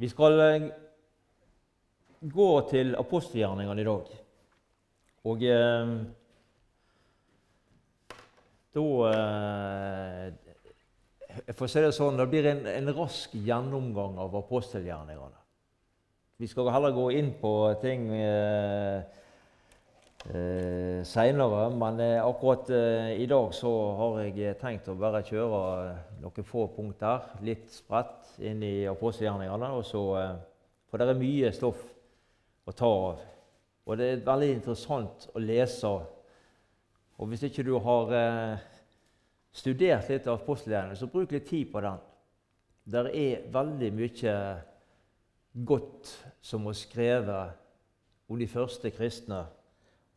Vi skal eh, gå til apostelgjerningene i dag. Og eh, da eh, Jeg får si det sånn det blir en, en rask gjennomgang av apostelgjerningene. Vi skal heller gå inn på ting eh, eh, seinere, men eh, akkurat eh, i dag så har jeg tenkt å bare kjøre noen få punkter, litt spredt, inn i apostelgjerningene. Og så, eh, for det er mye stoff å ta av. Og det er veldig interessant å lese. Og hvis ikke du har eh, studert litt av apostelgjerningene, så bruk litt tid på den. Det er veldig mye godt som var skrevet om de første kristne,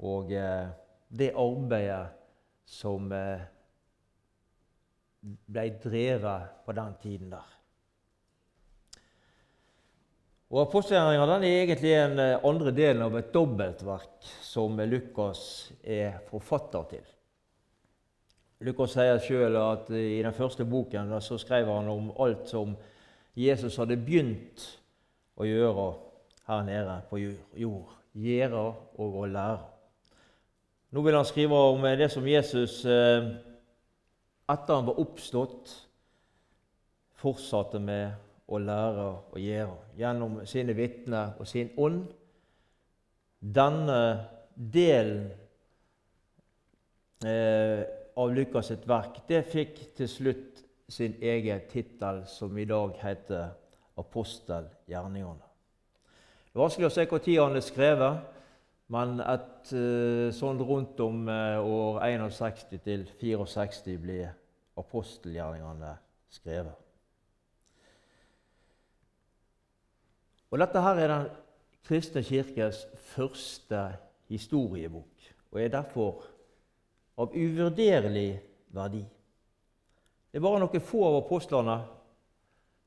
og eh, det arbeidet som eh, ble drevet på den tiden der. Og Apostelgjerningene er egentlig en eh, andre delen av et dobbeltverk som Lukas er forfatter til. Lukas sier sjøl at i den første boken så skrev han om alt som Jesus hadde begynt å gjøre her nede på jord. Gjøre og å lære. Nå vil han skrive om det som Jesus eh, etter han var oppstått, fortsatte med å lære og gjøre gjennom sine vitner og sin ånd. Denne delen eh, av Lukas sitt verk det fikk til slutt sin egen tittel, som i dag heter apostelgjerningene. Det er vanskelig å se når han er skrevet, men et, uh, sånn rundt om uh, år 61 til 64 blir apostelgjerningene skrevet. Og Dette her er den kristne kirkes første historiebok og er derfor av uvurderlig verdi. Det er bare noen få av apostlene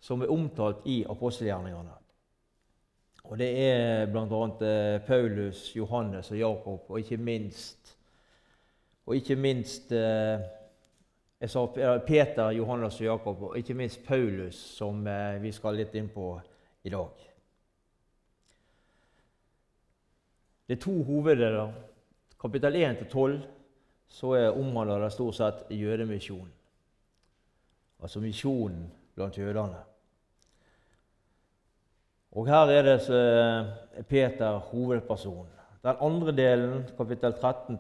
som er omtalt i apostelgjerningene. Og Det er bl.a. Eh, Paulus, Johannes og Jakob, og ikke minst og ikke minst eh, jeg sa Peter, Johannes og Jakob, og ikke minst Paulus, som eh, vi skal litt inn på i dag. Det er to hoveddeler. Kapittel 1 til 12 så omhandler det stort sett jødemisjonen. Altså misjonen blant jødene. Og her er det Peter hovedperson. Den andre delen, kapittel 13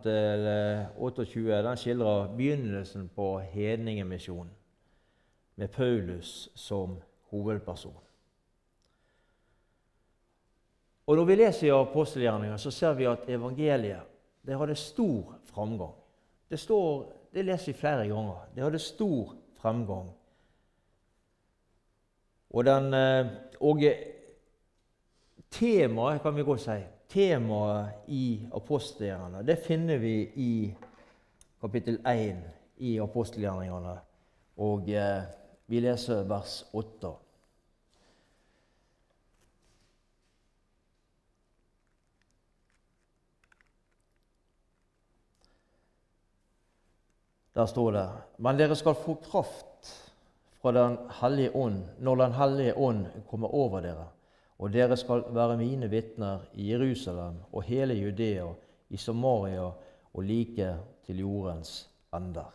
28, eh, den skildrer begynnelsen på hedningemisjonen, med Paulus som hovedperson. Og Når vi leser i apostelgjerninga, så ser vi at evangeliet det hadde stor framgang. Det, står, det leser vi flere ganger. Det hadde stor fremgang. Og, den, og og temaet, kan vi godt si, temaet i apostelgjerningene, det finner vi i kapittel 1 i apostelgjerningene. Og eh, vi leser vers 8. Der står det Men dere skal få kraft fra Den hellige ånd når Den hellige ånd kommer over dere. Og dere skal være mine vitner i Jerusalem og hele Judea, i Samaria og like til jordens ender.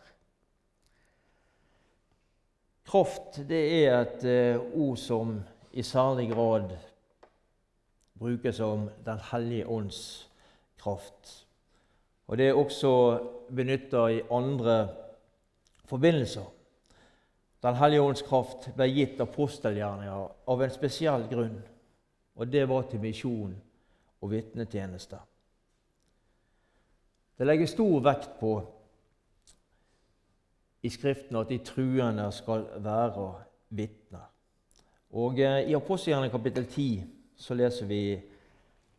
Kraft det er et uh, ord som i særlig grad brukes om Den hellige ånds kraft. Og det er også benytta i andre forbindelser. Den hellige ånds kraft ble gitt apostelgjerninger av en spesiell grunn, og det var til misjon og vitnetjeneste. Det legges stor vekt på i Skriften at de truende skal være vitner. Og eh, I apostelgjerningene kapittel 10 så leser vi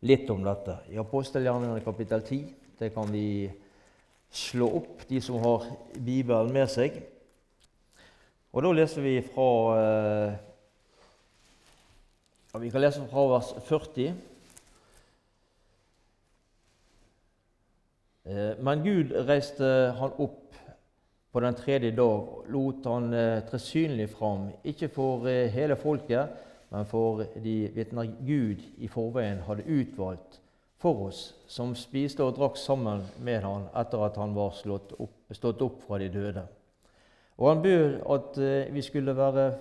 litt om dette. I apostelgjerningene kapittel 10 det kan vi slå opp, de som har Bibelen med seg. Og Da leser vi fra eh, ja, Vi kan lese fra vers 40. Eh, men Gud reiste han opp på den tredje dag og lot han eh, tre synlig fram, ikke for hele folket, men for de vitner Gud i forveien hadde utvalgt for oss, som spiste og drakk sammen med han etter at han var opp, stått opp fra de døde. Og han bød at eh, vi skulle, være,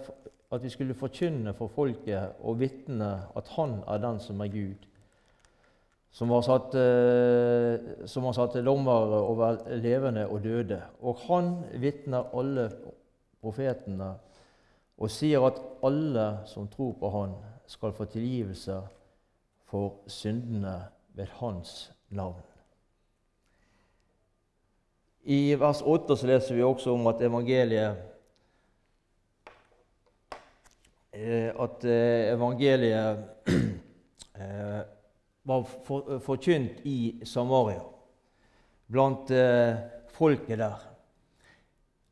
at vi skulle forkynne for folket og vitne at han er den som er Gud, som har satt, eh, som har satt dommer over levende og døde. Og han vitner alle profetene og sier at alle som tror på Han, skal få tilgivelse for syndene ved Hans navn. I vers 8 så leser vi også om at evangeliet eh, at eh, evangeliet var forkynt i Samaria, blant eh, folket der.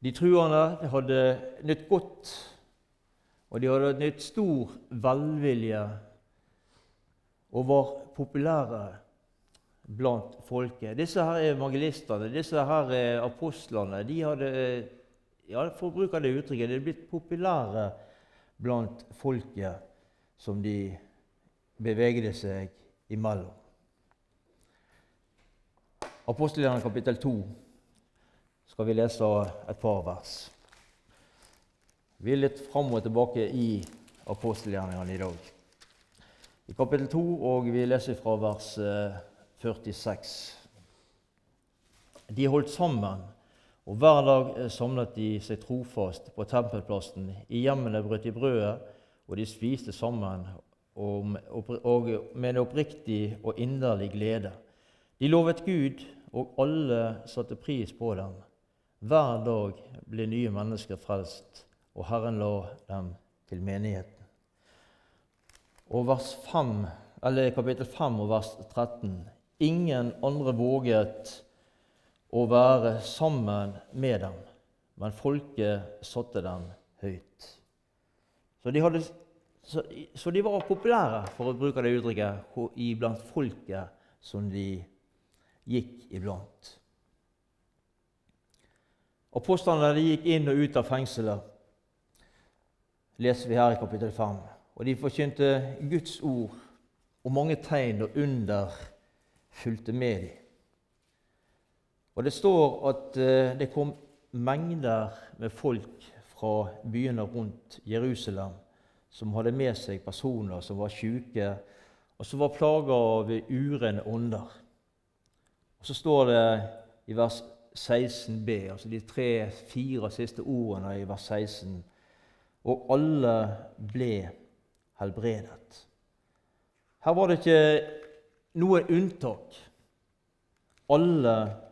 De truende hadde nytt godt, og de hadde nytt stor velvilje og var populære blant folket. Disse her evangelistene, disse her apostlene, de hadde ja, for å bruke det uttrykket, de hadde blitt populære blant folket som de bevegde seg imellom. Apostelgjerningen kapittel 2 skal vi lese et par vers. Vi er litt fram og tilbake i apostelgjerningene i dag. I kapittel 2, og vi leser fra vers 46. Eh, de holdt sammen, og hver dag eh, samlet de seg trofast på tempelplassen. I hjemmene brøt de brødet, og de spiste sammen og, og med en oppriktig og inderlig glede. De lovet Gud, og alle satte pris på dem. Hver dag ble nye mennesker frelst, og Herren la dem til menigheten. Og vers 5, eller kapittel 5 og vers 13. Ingen andre våget å være sammen med dem, men folket satte dem høyt. Så de hadde så, så, de var populære, for å bruke det uttrykket, iblant folket som de gikk iblant. Apostlene de gikk inn og ut av fengselet, leser vi her i kapittel 5. Og de forkynte Guds ord, og mange tegn og under fulgte med dem. Og det står at eh, det kom mengder med folk fra byene rundt Jerusalem som hadde med seg personer som var syke, og som var plaga av urene ånder. Og Så står det i vers 16b, altså de tre-fire siste ordene i vers 16, og alle ble helbredet. Her var det ikke noe unntak. Alle ble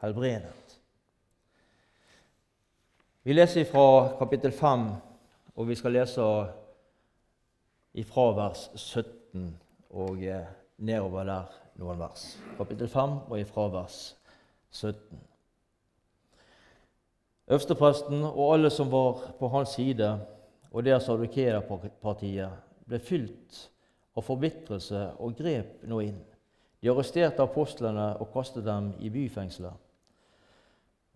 helbredet. Vi leser fra kapittel 5 og vi skal lese ifra vers 17 og eh, nedover der noen vers. Kapittel 5 og ifra vers 17. Øverstepresten og alle som var på hans side, og deres advokerpartiet, ble fylt av forbitrelse og grep nå inn. De arresterte apostlene og kastet dem i byfengselet.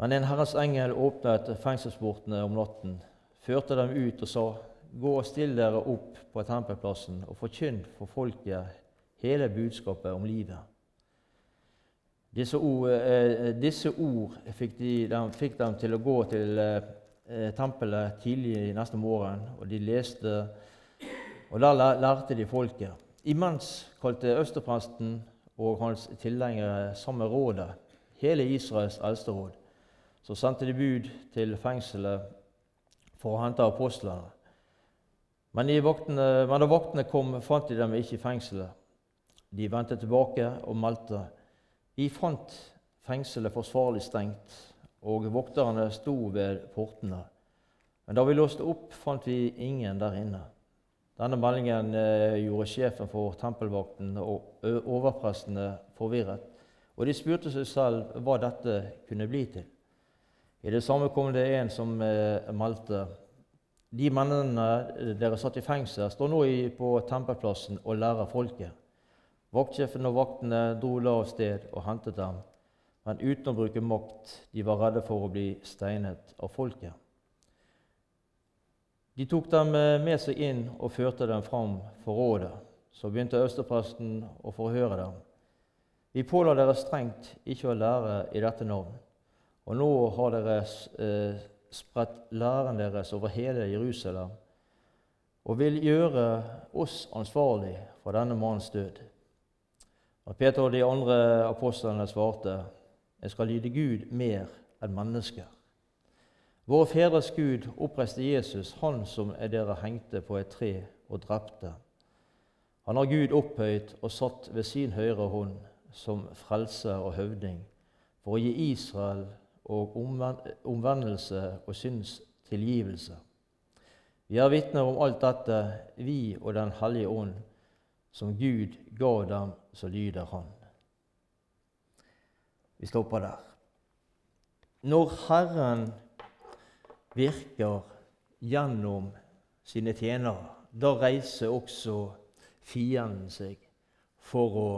Men en Herrens engel åpnet fengselsportene om natten førte dem ut og sa:" Gå og still dere opp på tempelplassen og forkynn for folket hele budskapet om livet. Disse ord, eh, disse ord fikk, de, de, fikk, dem til å gå til eh, tempelet tidlig neste morgen, og de leste, og der lærte de folket. Imens kalte østerpresten og hans tilhengere sammen rådet, hele Israels eldste råd. Så sendte de bud til fengselet for å hente apostlene. Men, vaktene, men da vaktene kom, fant de dem ikke i fengselet. De vendte tilbake og meldte. Vi fant fengselet forsvarlig stengt, og vokterne sto ved portene. Men da vi låste opp, fant vi ingen der inne. Denne meldingen eh, gjorde sjefen for tempelvakten og overprestene forvirret, og de spurte seg selv hva dette kunne bli til. I det samme kom det en som eh, meldte de mennene eh, dere satt i fengsel, står nå på tempelplassen og lærer folket. Vaktsjefen og vaktene dro la av sted og hentet dem, men uten å bruke makt. De var redde for å bli steinet av folket. De tok dem eh, med seg inn og førte dem fram for rådet. Så begynte øverstepresten å forhøre dem. Vi påla dere strengt ikke å lære i dette navn, og nå har dere eh, spredt læren deres over hele Jerusalem og vil gjøre oss ansvarlig for denne mannens død. Og Peter og de andre apostlene svarte, jeg skal lyde Gud mer enn mennesker. Våre fedres Gud oppreiste Jesus, han som er dere hengte på et tre og drepte. Han har Gud opphøyt og satt ved sin høyre hånd som frelse og høvding, for å gi Israel og omvendelse og syns tilgivelse. Vi er vitner om alt dette, vi og Den hellige ånd, som Gud ga dem, så lyder Han. Vi stopper der. Når Herren virker gjennom sine tjenere, da reiser også fienden seg for å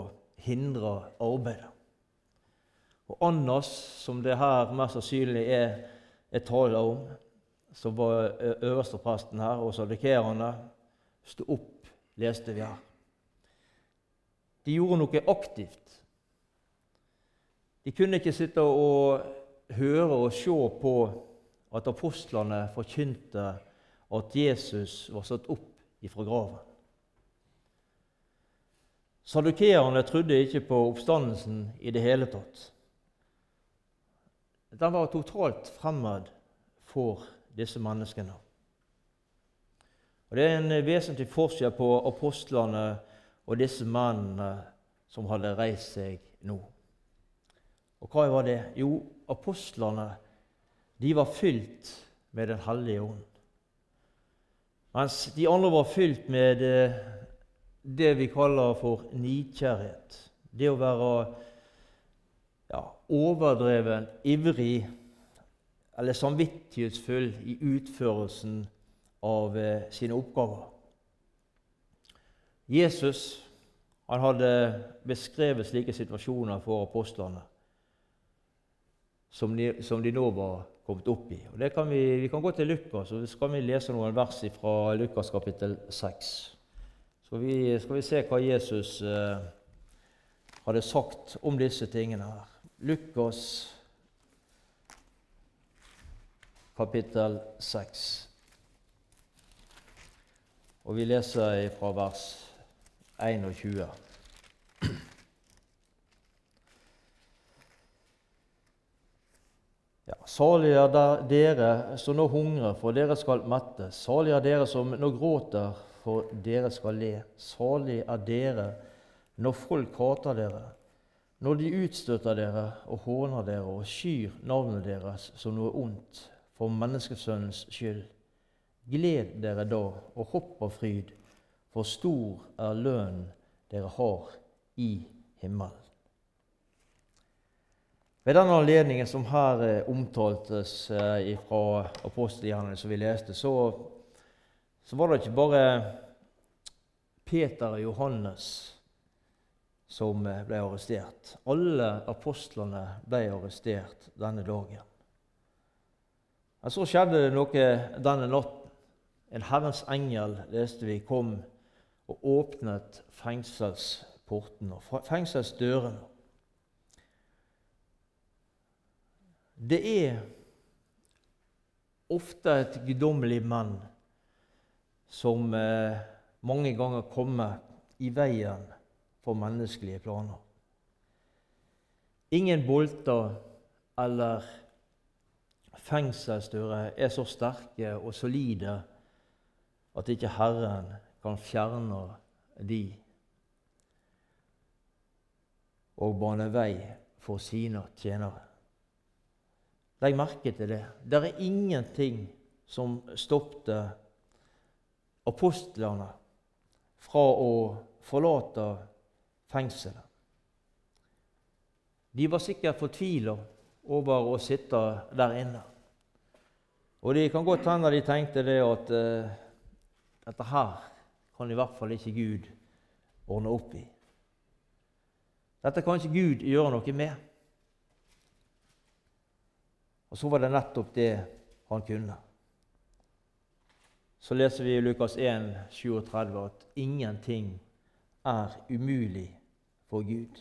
hindre arbeidet. Og Annas, som det her mest sannsynlig er, er tale om, som var øverstepresten her, og sadukerene, sto opp, leste vi her. De gjorde noe aktivt. De kunne ikke sitte og høre og se på at apostlene forkynte at Jesus var satt opp ifra graven. Sadukeerne trodde ikke på oppstandelsen i det hele tatt. Den var totalt fremmed for disse menneskene. Og Det er en vesentlig forskjell på apostlene og disse mennene som hadde reist seg nå. Og hva var det? Jo, apostlene de var fylt med Den hellige ånd. Mens de andre var fylt med eh, det vi kaller for nidkjærhet. Det å være ja, overdreven, ivrig eller samvittighetsfull i utførelsen av eh, sine oppgaver. Jesus han hadde beskrevet slike situasjoner for apostlene som de, som de nå var kommet opp i. Og kan vi, vi, kan gå til Lukas, og så skal vi lese noen vers fra Lukas kapittel 6. Så vi, skal vi se hva Jesus eh, hadde sagt om disse tingene her. Lukas kapittel 6. Og vi leser fra vers 21. Ja, Salig er dere som nå hungrer, for dere skal mette. Salig er dere som nå gråter, for dere skal le. Salig er dere når folk hater dere, når de utstøter dere og håner dere og skyr navnet deres som noe ondt for menneskesønnens skyld. Gled dere da og hopp av fryd, for stor er lønnen dere har i himmelen. Ved den anledningen som her eh, omtaltes eh, fra apostelgjerningene, som vi leste, så, så, var det ikke bare Peter og Johannes som eh, ble arrestert. Alle apostlene ble arrestert denne dagen. Men så skjedde det noe denne natten. En Herrens engel, leste vi, kom og åpnet fengselsportene fengselsdørene. Det er ofte et guddommelig mann som eh, mange ganger kommer i veien for menneskelige planer. Ingen bolter eller fengselsdører er så sterke og solide at ikke Herren kan fjerne de og bane vei for sine tjenere. Legg merke til det. Det er ingenting som stoppet apostlene fra å forlate fengselet. De var sikkert fortvila over å sitte der inne. Og det kan godt hende de tenkte det at uh, dette her kan i hvert fall ikke Gud ordne opp i. Dette kan ikke Gud gjøre noe med. Og så var det nettopp det han kunne. så leser vi i Lukas 1, 37 at ingenting er umulig for Gud.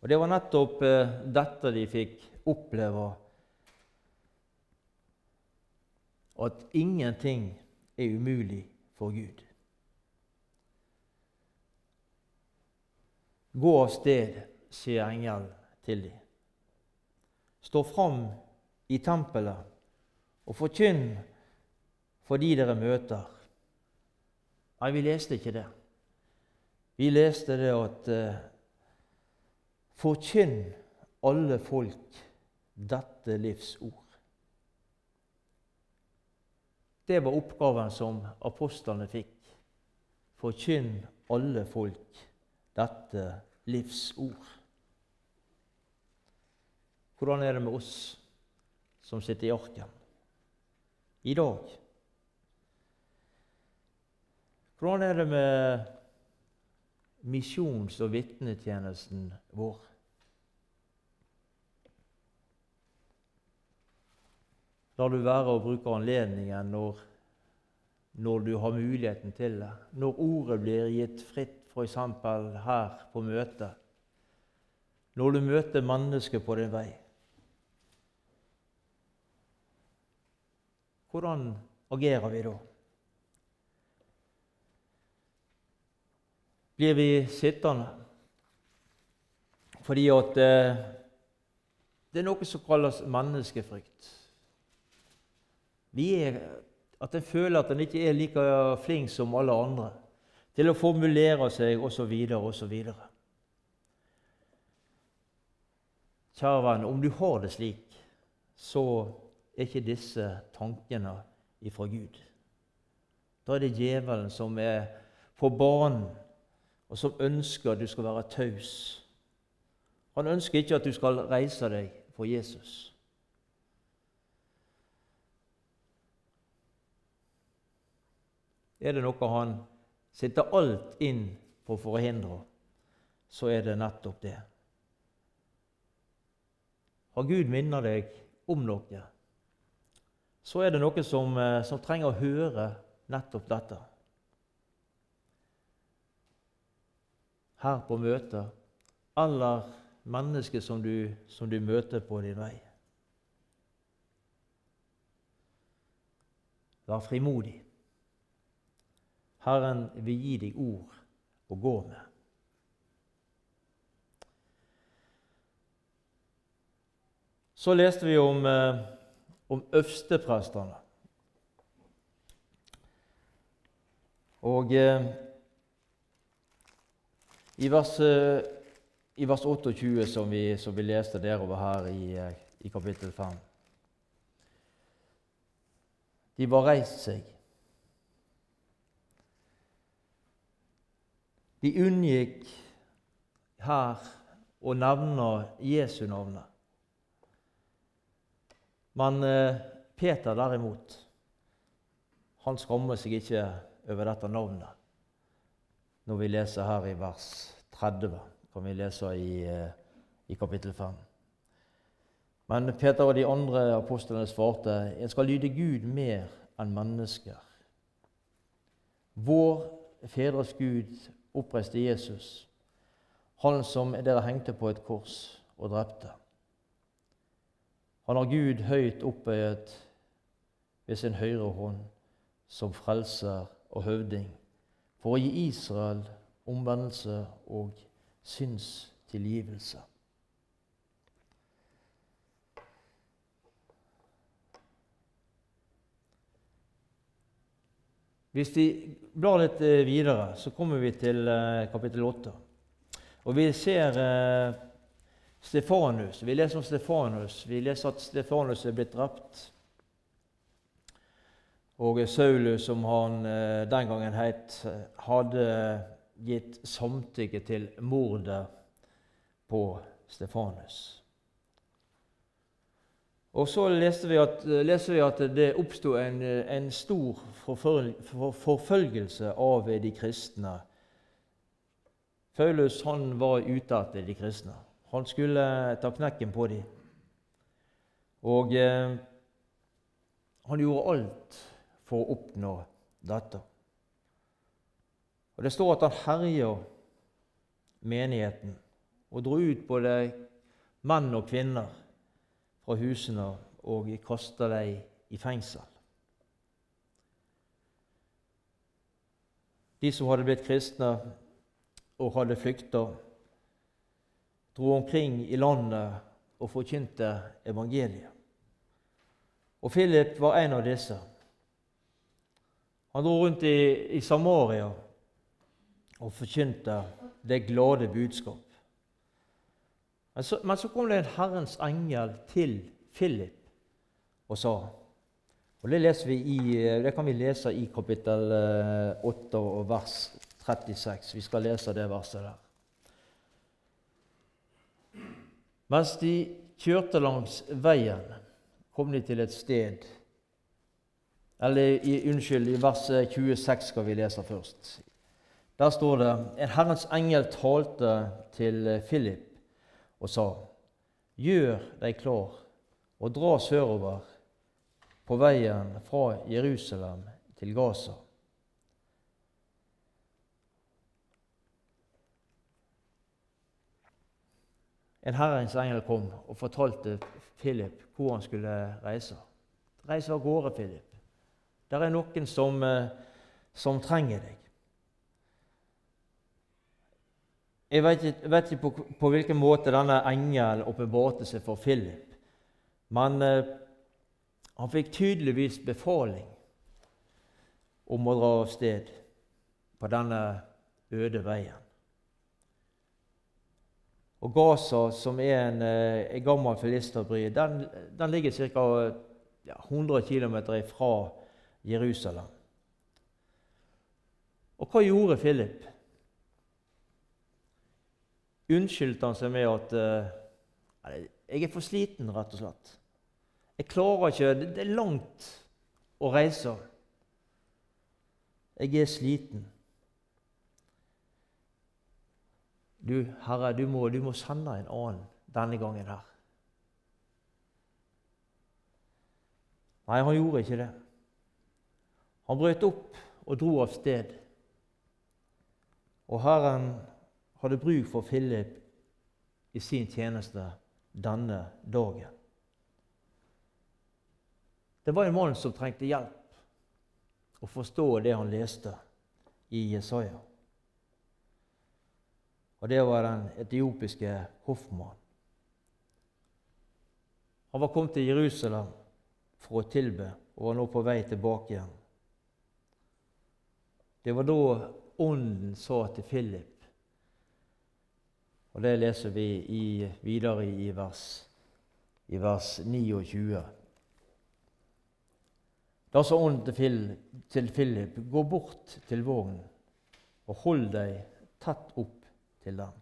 Og Det var nettopp eh, dette de fikk oppleve. At ingenting er umulig for Gud. Gå av sted, sier engelen til dem. Stå fram i tempelet og forkynn for de dere møter. Nei, vi leste ikke det. Vi leste det at eh, Forkynn alle folk dette livs ord. Det var oppgaven som apostlene fikk. Forkynn alle folk dette livs ord. Hvordan er det med oss som sitter i arken i dag? Hvordan er det med misjons- og vitnetjenesten vår? Lar du være å bruke anledningen når, når, du har muligheten til det? Når ordet blir gitt fritt, f.eks. her på møtet? Når du møter mennesker på din vei? Hvordan agerer vi da? blir vi sittende. Fordi at eh, det er noe som kalles menneskefrykt. Vi er, at en føler at en ikke er like flink som alle andre til å formulere seg osv. osv. Kjære venn, om du har det slik, så er ikke disse tankene ifra Gud. Da er det djevelen som er på banen og som ønsker at du skal være taus. Han ønsker ikke at du skal reise deg for Jesus. Er det noe han sitter alt inn for å forhindre, så er det nettopp det. Har Gud minnet deg om noe, så er det noe som, eh, som trenger å høre nettopp dette. her på møtet, eller mennesker som som du møter på din vei. Vær frimodig. Herren vil gi deg ord å gå med. Så leste vi om, eh, om øversteprestene. Og eh, i vers, eh, i vers 28, som vi, som vi, leste derover her i, eh, i kapittel 5 De var reist seg. De unngikk her å nevne Jesu navnet. Men eh, Peter derimot, han skammer seg ikke over dette navnet når vi leser her i vers 30, kan vi lese i, eh, i kapittel 5. Men Peter og de andre apostlene svarte, 'Jeg skal lyde Gud mer enn mennesker. Vår fedres Gud oppreiste Jesus, han som dere hengte på et kors og drepte. Han har Gud høyt oppøyet ved sin høyre hånd, som frelser og høvding for å gi Israel omvendelse og synstilgivelse. Hvis vi blar litt eh, videre, så kommer vi til eh, kapittel 8. Og vi ser eh, Stefanus. Vi leser om Stefanus. Vi leser at Stefanus er blitt drept. Og Saulus, som han eh, den gangen het, hadde gitt samtykke til mordet på Stefanus. Og Så leser vi at, leser vi at det oppsto en, en, stor forfølgelse av de kristne. Paulus han var ute etter de kristne. Han skulle ta knekken på dem. Og eh, han gjorde alt for å oppnå dette. Og Det står at han herja menigheten og dro ut både menn og kvinner fra husene og kasta dem i fengsel. De som hadde blitt kristne og hadde flykta, dro omkring i landet og forkynte evangeliet. Og Philip var en av disse. Han dro rundt i, i Samaria og forkynte det glade budskap. Men så, men så, kom det en Herrens engel til Philip og sa og Det, i, det kan vi lese i kapittel 8 eh, vers 36. Vi skal lese det verset der. Mens de kjørte langs veien, kom de til et sted Eller i, unnskyld, i vers 26 skal vi lese først. Der står det en Herrens engel talte til Philip og sa:" Gjør deg klar og dra sørover på veien fra Jerusalem til Gaza. En Herrens engel kom og fortalte Philip hvor han skulle reise. Reis av gårde, Philip. Det er noen som, eh, som trenger deg. Jeg vet ikke, vet ikke på, på, hvilken måte denne engelen åpenbarte seg for Philip. Men eh, han fikk tydeligvis befaling om å dra av sted på denne øde veien. Og Gaza, som er en, eh, en gammel filisterbry, den, den ligger ca. Ja, 100 km fra Jerusalem. Og hva gjorde Philip? unnskyldte han seg med at uh, 'Jeg er for sliten, rett og slett. Jeg klarer ikke Det er langt å reise. Jeg er sliten. Du, Herre, du må, du må sende en annen denne gangen her. Nei, han gjorde ikke det. Han brøt opp og dro av sted. Og Herren hadde bruk for Philip i sin tjeneste denne dagen. Det var en mann som trengte hjelp å forstå det han leste i Jesaja. Og det var den etiopiske hoffmannen. Han var kommet til Jerusalem for å tilbe og var nå på vei tilbake igjen. Det var da Ånden sa til Philip og Det leser vi i, videre i vers, i vers 29. Da sa ånden til Philip, gå bort til vognen og hold deg tett opp til dem.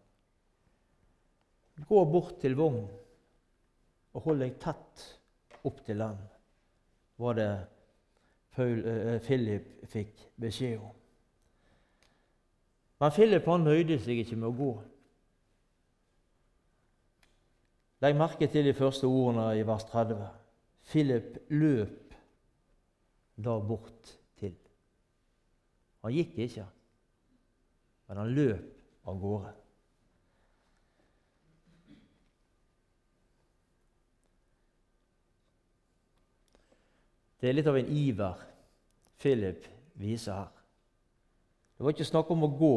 Gå bort til vognen og hold deg tett opp til den, var det eh, Philip fikk beskjed om. Men Philip han nøyde seg ikke med å gå. Legg merke til de første ordene i vers 30. Philip løp da bort til. Han gikk ikke, men han løp av gårde. Det er litt av en iver Philip viser her. Det var ikke snakk om å gå,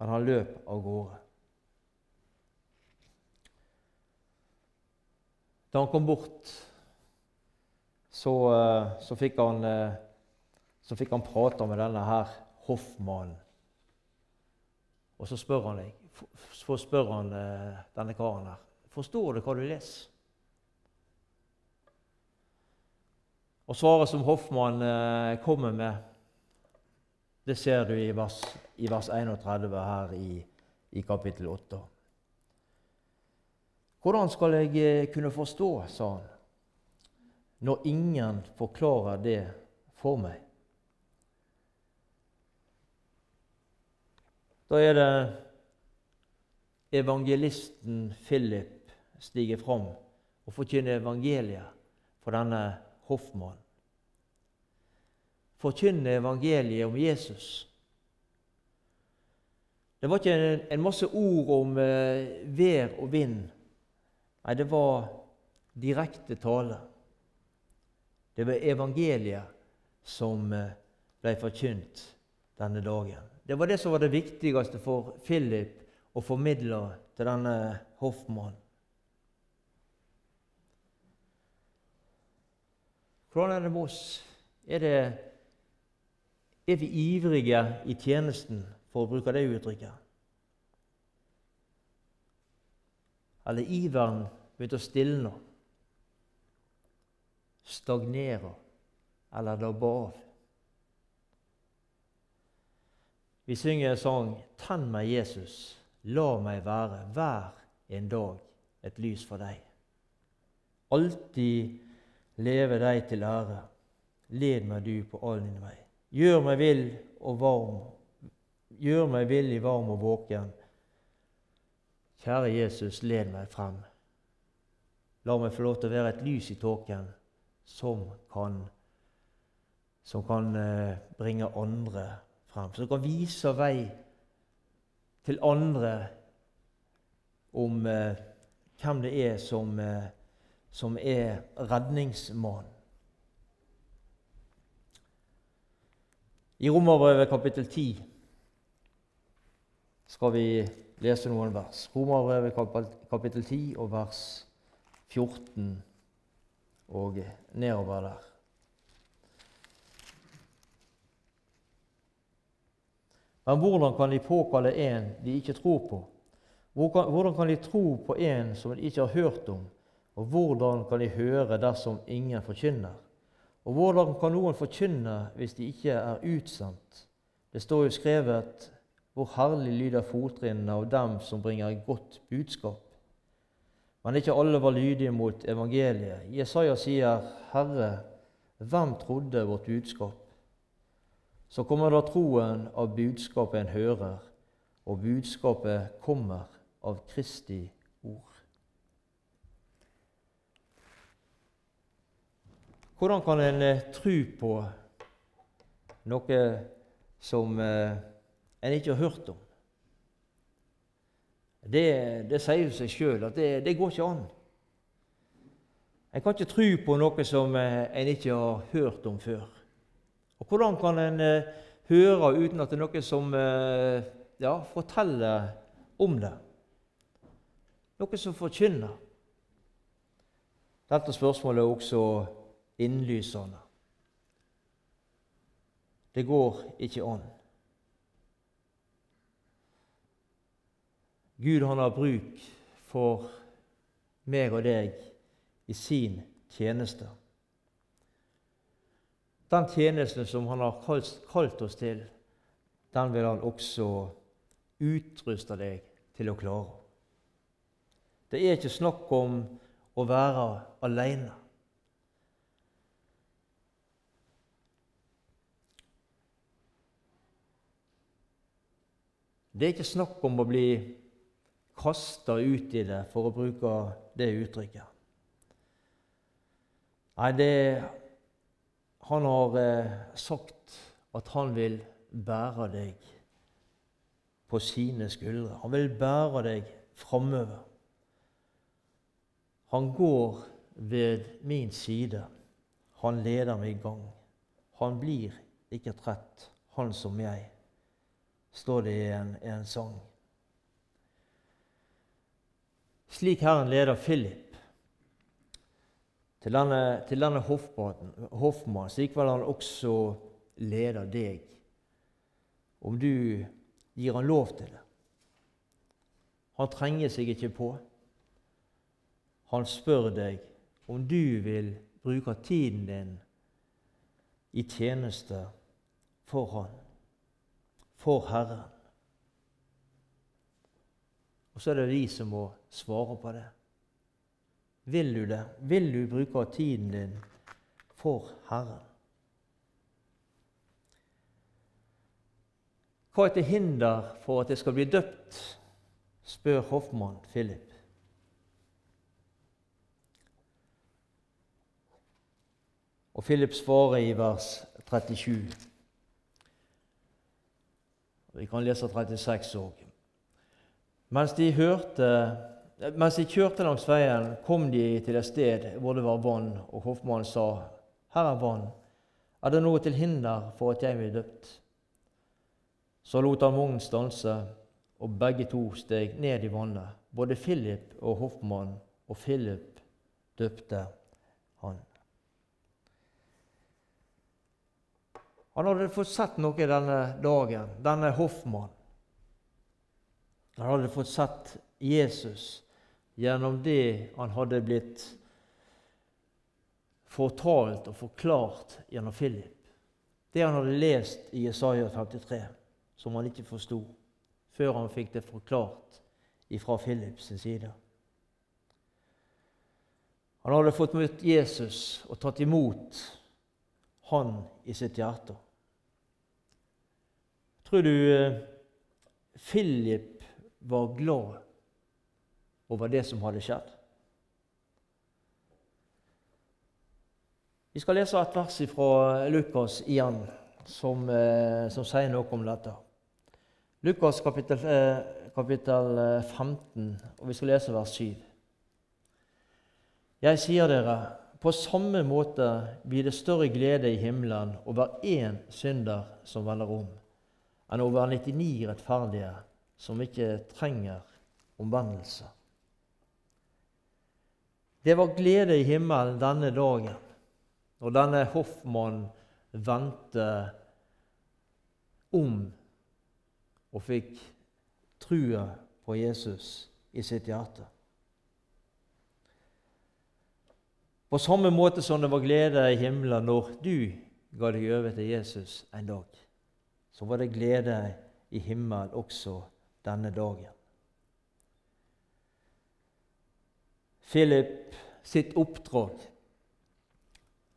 men han løp av gårde. Da han kom bort, så, eh, så, fikk, han, eh, så fikk han prate med denne her hoffmannen. Og så spør han så spør han eh, denne karen her Forstår du hva du leser? Og svaret som Hoffmann kommer med, det ser du i vers, i vers 31 her i, i kapittel 8. Hvordan skal jeg eh, kunne forstå, sa han, når ingen forklarer det for meg? Da er det evangelisten Philip stiger fram og forkynner evangeliet for denne hoffmannen. forkynne evangeliet om Jesus. Det var ikke en, masse ord om eh, vær og vind. Nei, det var direkte tale. Det var evangeliet som eh, ble forkynt denne dagen. Det var det som var det viktigste for Philip å formidle til denne hoffmannen. Hvordan er det med oss? Er, det, er vi ivrige i tjenesten, for å bruke det uttrykket? Eller iveren begynt å stilne? Stagnere? Eller dabbe av? Vi synger en sang 'Tenn meg, Jesus, la meg være hver en dag et lys for deg'. Alltid leve deg til ære. Led meg du på all din vei. Gjør meg vill og varm, gjør meg villig, varm og våken. Kjære Jesus, led meg frem. La meg få lov til å være et lys i tåken som kan, som kan eh, bringe andre frem. Som kan vise vei til andre om eh, hvem det er som eh, som er redningsmannen. I Romerbrevet kapittel 10 skal vi lese noen vers. Romerbrevet kapittel 10 og vers 14 og nedover der. Men hvordan kan de påkalle en de ikke tror på? Hvordan kan de tro på en som de ikke har hørt om? Og hvordan kan de høre dersom ingen forkynner? Og hvordan kan noen forkynne hvis de ikke er utsendt? Det står jo skrevet hvor herlig lyder fottrinnene av dem som bringer et godt budskap. Men ikke alle var lydige mot evangeliet. Jesaja sier, 'Herre, hvem trodde vårt budskap?' Så kommer da troen av budskapet en hører, og budskapet kommer av Kristi ord. Hvordan kan en eh, tro på noe som eh, en ikke har hørt om? Det, det sier jo seg sjøl at det, det, går ikke an. En kan ikke tro på noe som eh, en ikke har hørt om før. Og Hvordan kan en høre uten at det er noe som ja, forteller om det? Noe som forkynner? Dette spørsmålet er også innlysende. Det går ikke an. Gud han har bruk for meg og deg i sin tjeneste. Den tjenesten som han har kalt oss til, den vil han også utruste deg til å klare. Det er ikke snakk om å være alene. Det er ikke snakk om å bli kasta ut i det, for å bruke det uttrykket. Nei, det Han har eh, sagt at han vil bære deg på sine skuldre. Han vil bære deg framover. Han går ved min side. Han leder meg i gang. Han blir ikke trett, han som jeg står det i en, en sang. Slik Herren leder Philip til denne, til denne hoffmannen, slik vil han også lede deg, om du gir han lov til det. Han trenger seg ikke på. Han spør deg om du vil bruke tiden din i tjeneste for Han for Herren. Og så er det vi som må svare på det. Vil du det? Vil du bruke tiden din for Herren? Hva er til hinder for at jeg skal bli døpt? spør hoffmann Philip. Og Philip svarer i vers 37. Vi kan lese 36 òg. Mens de, hørte, mens de kjørte langs veien, kom de til et sted hvor det var vann, og hoffmannen sa, 'Her er vann. Er det noe til hinder for at jeg blir døpt?' Så lot han vognen stanse, og begge to steg ned i vannet, både Philip og hoffmannen, og Philip døpte han. Han hadde fått sett noe denne dagen, denne hoffmannen. Han hadde fått sett Jesus gjennom det han hadde blitt fortalt og forklart gjennom Philip. Det han hadde lest i Jesaja 53, som han ikke forsto, før han fikk det forklart fra Philips side. Han hadde fått møtt Jesus og tatt imot han i sitt hjerte. Tror du eh, Philip var glad over det som hadde skjedd? Vi skal lese et vers fra Lukas igjen, som, eh, som sier noe om dette. Lukas kapittel, eh, kapittel 15, og vi skal lese vers 7. Jeg sier dere, på samme måte blir det større glede i himmelen over én synder som vender om, enn over 99 rettferdige som ikke trenger omvendelse. Det var glede i himmelen denne dagen når denne hoffmannen vendte om og fikk trua på Jesus i sitt hjerte. På samme måte som det var glede i himmelen når du ga deg over til Jesus en dag, så var det glede i himmelen også denne dagen. Philip sitt oppdrag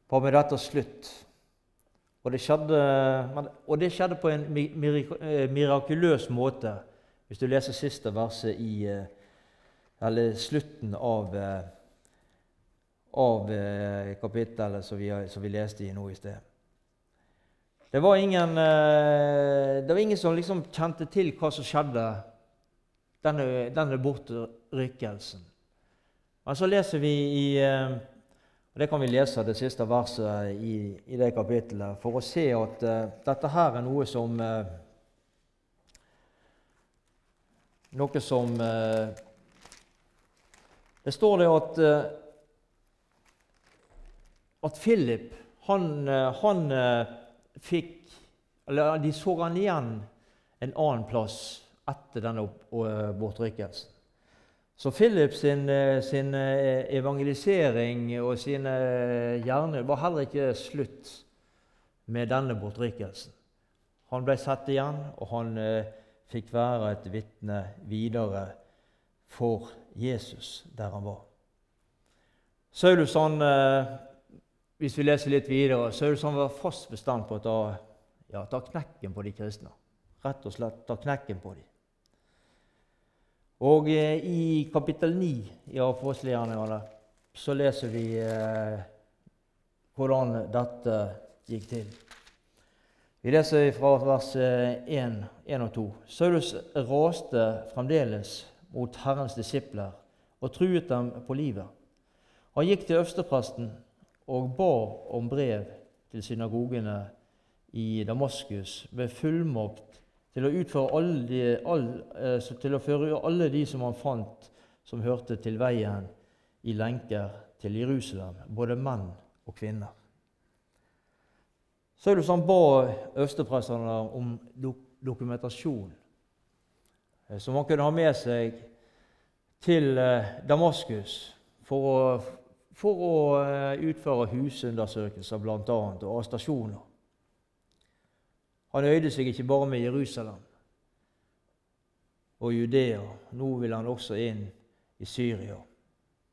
var med dette slutt. Og det, skjedde, og det skjedde på en eh, mirakuløs måte, hvis du leser siste verset i eh, Eller slutten av eh, av kapittelet som vi, som vi, leste i nå i sted. Det var ingen, det var ingen som liksom kjente til hva som skjedde, denne, denne bortrykkelsen. Men så leser vi i eh, og Det kan vi lese det siste verset i, i det kapittelet for å se at uh, dette her er noe som uh, Noe som uh, Det står det at at Philip han, han fikk eller De så han igjen en annen plass etter denne bortrykkelsen. Så Philip sin, sin, evangelisering og sine gjerninger var heller ikke slutt med denne bortrykkelsen. Han ble satt igjen, og han eh, fikk være et vitne videre for Jesus der han var. Saulus han eh, hvis vi leser litt videre, at han var fast bestemt på å ta, ja, ta knekken på de kristne. Rett og slett ta knekken på dem. Og eh, i kapittel 9 i Apostelgjerningene så leser vi eh, hvordan dette gikk til. Vi leser fra vers 1, eh, 1 og 2. Saulus raste fremdeles mot Herrens disipler og truet dem på livet. Han gikk til øverstepresten og ba om brev til synagogene i Damaskus med fullmakt til å, alle de, all, eh, til å føre alle de som han fant som hørte til veien, i lenker til Jerusalem, både menn og kvinner. Er det sånn ba øversteprestene om dokumentasjon eh, som han kunne ha med seg til eh, Damaskus for å for å utføre husundersøkelser bl.a. og arrestasjoner. Han øyde seg ikke bare med Jerusalem og Judea. Nå vil han også inn i Syria,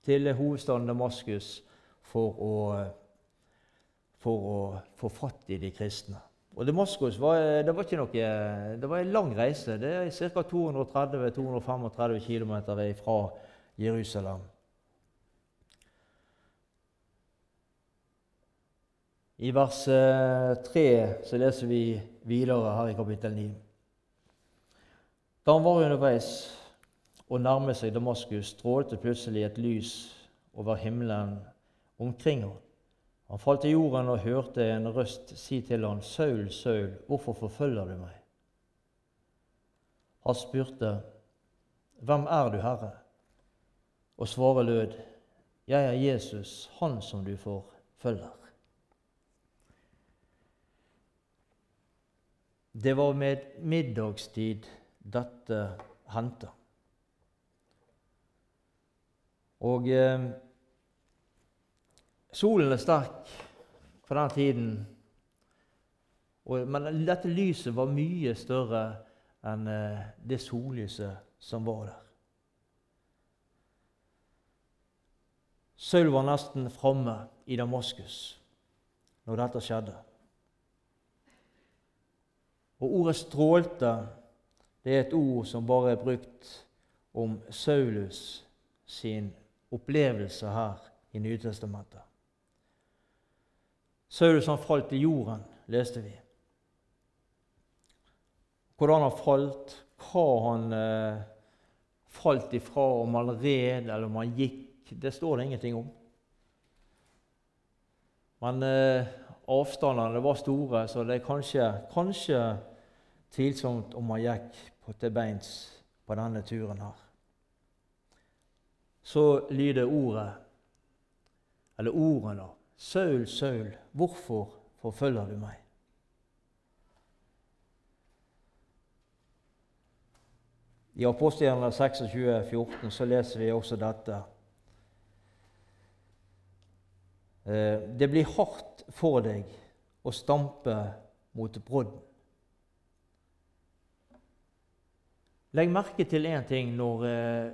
til hovedstaden Damaskus, for å, for å få fatt i de kristne. Og Damaskus var, det var ikke noe, det var en lang reise. Det er ca. 230-235 km fra Jerusalem. I vers 3 så leser vi videre her i kapittel 9. Da han var underveis og nærmet seg Damaskus, strålte plutselig et lys over himmelen omkring ham. Han falt til jorden og hørte en røst si til ham, 'Saul, Saul, hvorfor forfølger du meg?' Han spurte, 'Hvem er du, Herre?' Og svaret lød, 'Jeg er Jesus, han som du forfølger.' Det var med middagstid dette hendte. Og eh, Solen er sterk på den tiden, og, men dette lyset var mye større enn eh, det sollyset som var der. Saul var nesten framme i Damaskus når dette skjedde. Og ordet 'strålte' det er et ord som bare er brukt om Saulus sin opplevelse her i Nytestamentet. Saulus han falt i jorden, leste vi. Hvordan han falt, hva han eh, falt ifra, om han red eller om han gikk, det står det ingenting om. Men eh, avstandene var store, så det er kanskje, kanskje tvilsomt om han gikk til beins på denne turen her. Så lyder ordet, eller ordene, Saul, Saul, hvorfor forfølger du meg? I apostelen 26, 14 så leser vi også dette. Eh, det blir hardt for deg å stampe mot brodden. Legg merke til én ting, når, eh,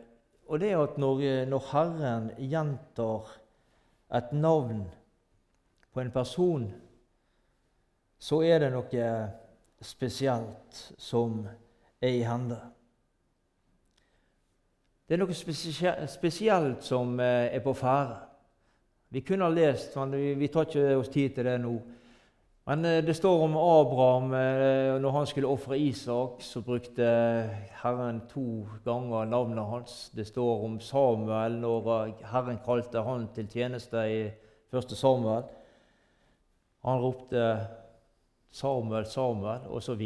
og det er at når, eh, når Herren gjentar et navn på en person, så er det noe spesielt som er i hende. Det er noe spesielt som eh, er på ferde. Vi kunne ha lest, men vi tar ikke oss tid til det nå. Men eh, det står om Abraham eh, når han skulle ofre Isak, så brukte Herren to ganger navnet hans. Det står om Samuel når Herren kalte han til tjeneste i første Samuel. Han ropte 'Samuel, Samuel', osv.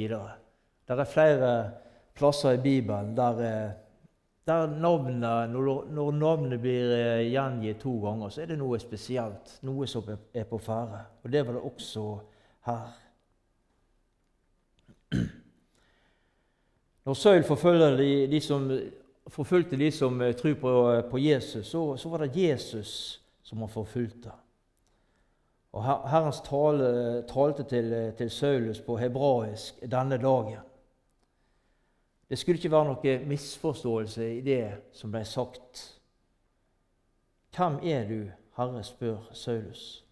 Det er flere plasser i Bibelen der, er, navnet, når, navnet blir eh, gjengitt to ganger, så er det noe spesielt, noe som er på ferde. Og det var det også her. Når Saul forfølger de, de som, forfulgte de som eh, tror på, på Jesus, så, så, var det Jesus som han forfulgte. Og Herrens tale talte til, til Saulus på hebraisk denne dagen. Det skulle ikke være noe misforståelse i det som ble sagt. Hvem er du, Herre, spør Saulus.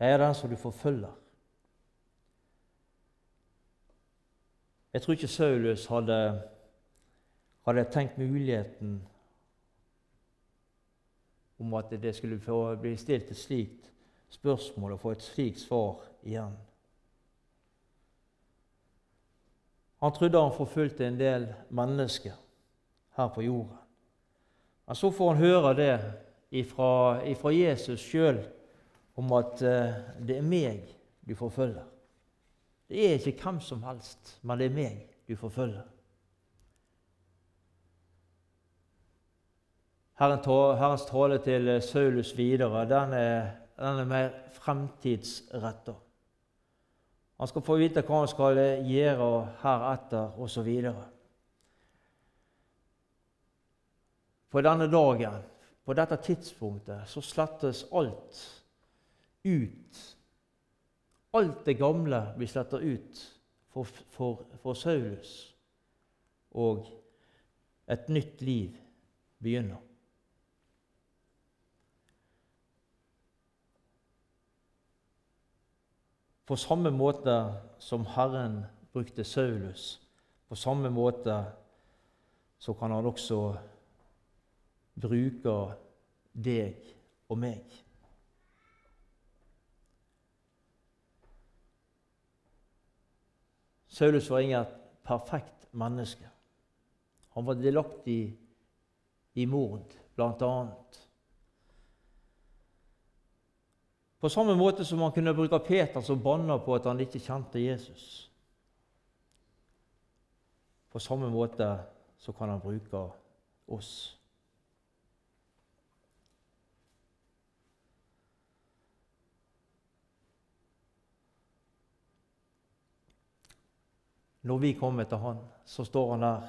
Jeg er den som du forfølger. Jeg tror ikke Saulus hadde, hadde tenkt muligheten om at det skulle bli stilt et slikt spørsmål og få et slikt svar igjen. Han trodde han forfulgte en del mennesker her på jorden. Men så får han høre det ifra, ifra Jesus sjøl om at uh, det er meg du forfølger. Det er ikke hvem som helst, men det er meg du forfølger. Herrens tale til Saulus videre den er den er mer fremtidsretta. Han skal få vite hva han skal gjøre heretter, osv. På denne dagen, på dette tidspunktet, så slettes alt ut. Alt det gamle blir sletta ut for, for, for Saulus, og et nytt liv begynner. På samme måte som Herren brukte Saulus, på samme måte så kan han også bruke deg og meg. Saulus var inget perfekt menneske. Han var delaktig i mord, blant annet. På samme måte som han kunne bruke Peter som banner på at han ikke kjente Jesus. På samme måte så kan han bruke oss. Når vi kommer til Han, så står Han der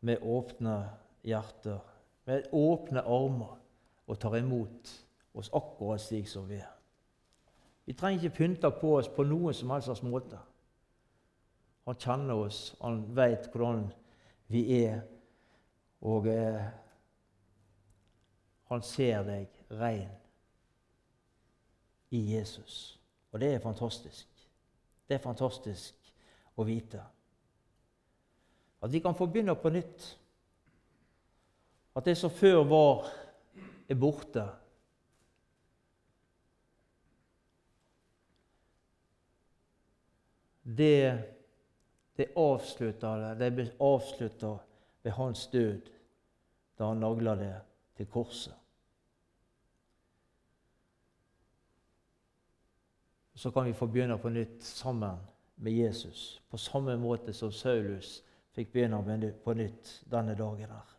med åpne hjerter, med åpne armer, og tar imot oss akkurat slik som vi er. Vi trenger ikke pynte på oss på noen som helst måte. Han kjenner oss, han veit hvordan vi er, og eh, han ser deg rein i Jesus. Og det er fantastisk. Det er fantastisk å vite. At vi kan få begynne på nytt. At det som før var, er borte. Det, det avslutta det ble avslutta ved hans død da han nagla det til korset. Så kan vi få begynne på nytt sammen med Jesus, på samme måte som Saulus fikk begynne på nytt denne dagen. her.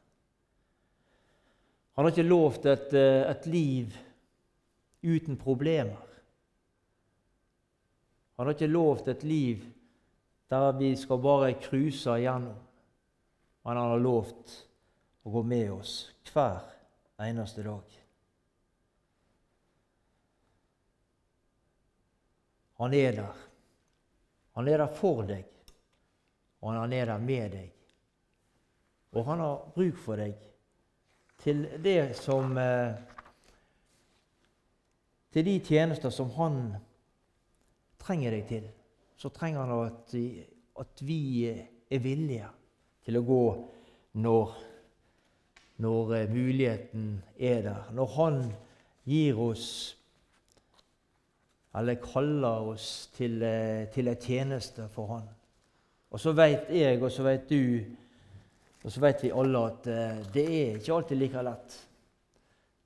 Han har ikke lovt et, eh, et liv uten problemer. Han har ikke lovt et liv der vi skal bare cruise igjennom. Men han har lovt å gå med oss hver eneste dag. Han er der. Han er der for deg, og han er der med deg. Og han har bruk for deg til det som eh, Til de tjenester som han trenger deg til, så trenger han at, at vi er villige til å gå når, når eh, muligheten er der. Når han gir oss eller kaller oss til, eh, til en tjeneste for han. Og så veit jeg, og så veit du, og så veit vi alle at eh, det er ikke alltid like lett.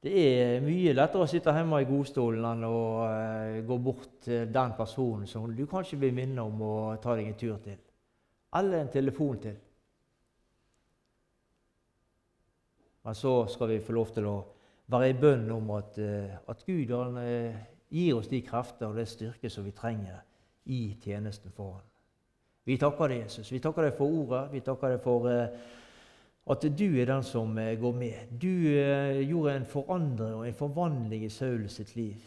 Det er mye lettere å sitte hjemme i godstolen enn å uh, gå bort til den personen som du kanskje vil minne om å ta deg en tur til. Eller en telefon til. Men så skal vi få lov til å være i bønn om at, uh, at Gud han, uh, gir oss de krefter og det styrke som vi trenger i tjenesten for ham. Vi takker deg, Jesus. Vi takker deg for ordet. Vi takker deg for at du er den som eh, går med. Du eh, gjorde en forandring og en forvandling i Saul sitt liv.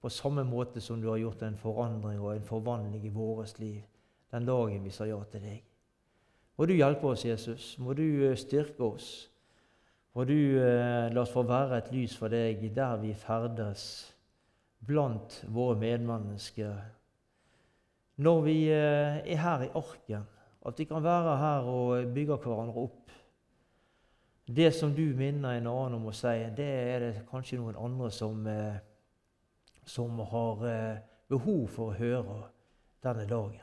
På samme måte som du har gjort en forandring og en forvandling i vårt liv den dagen vi sa ja til deg. Må du hjelpe oss, Jesus. Må du eh, styrke oss. Må du la oss få være et lys for deg der vi ferdes blant våre medmennesker. Når vi er her i arken, at vi kan være her og bygge hverandre opp det som du minner en annen om å si, det er det kanskje noen andre som, eh, som har eh, behov for å høre denne dagen.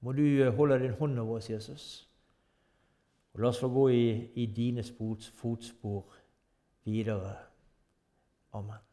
Må du eh, holde din hånd over oss, Jesus. Og la oss få gå i, i dine fotspor videre. Amen.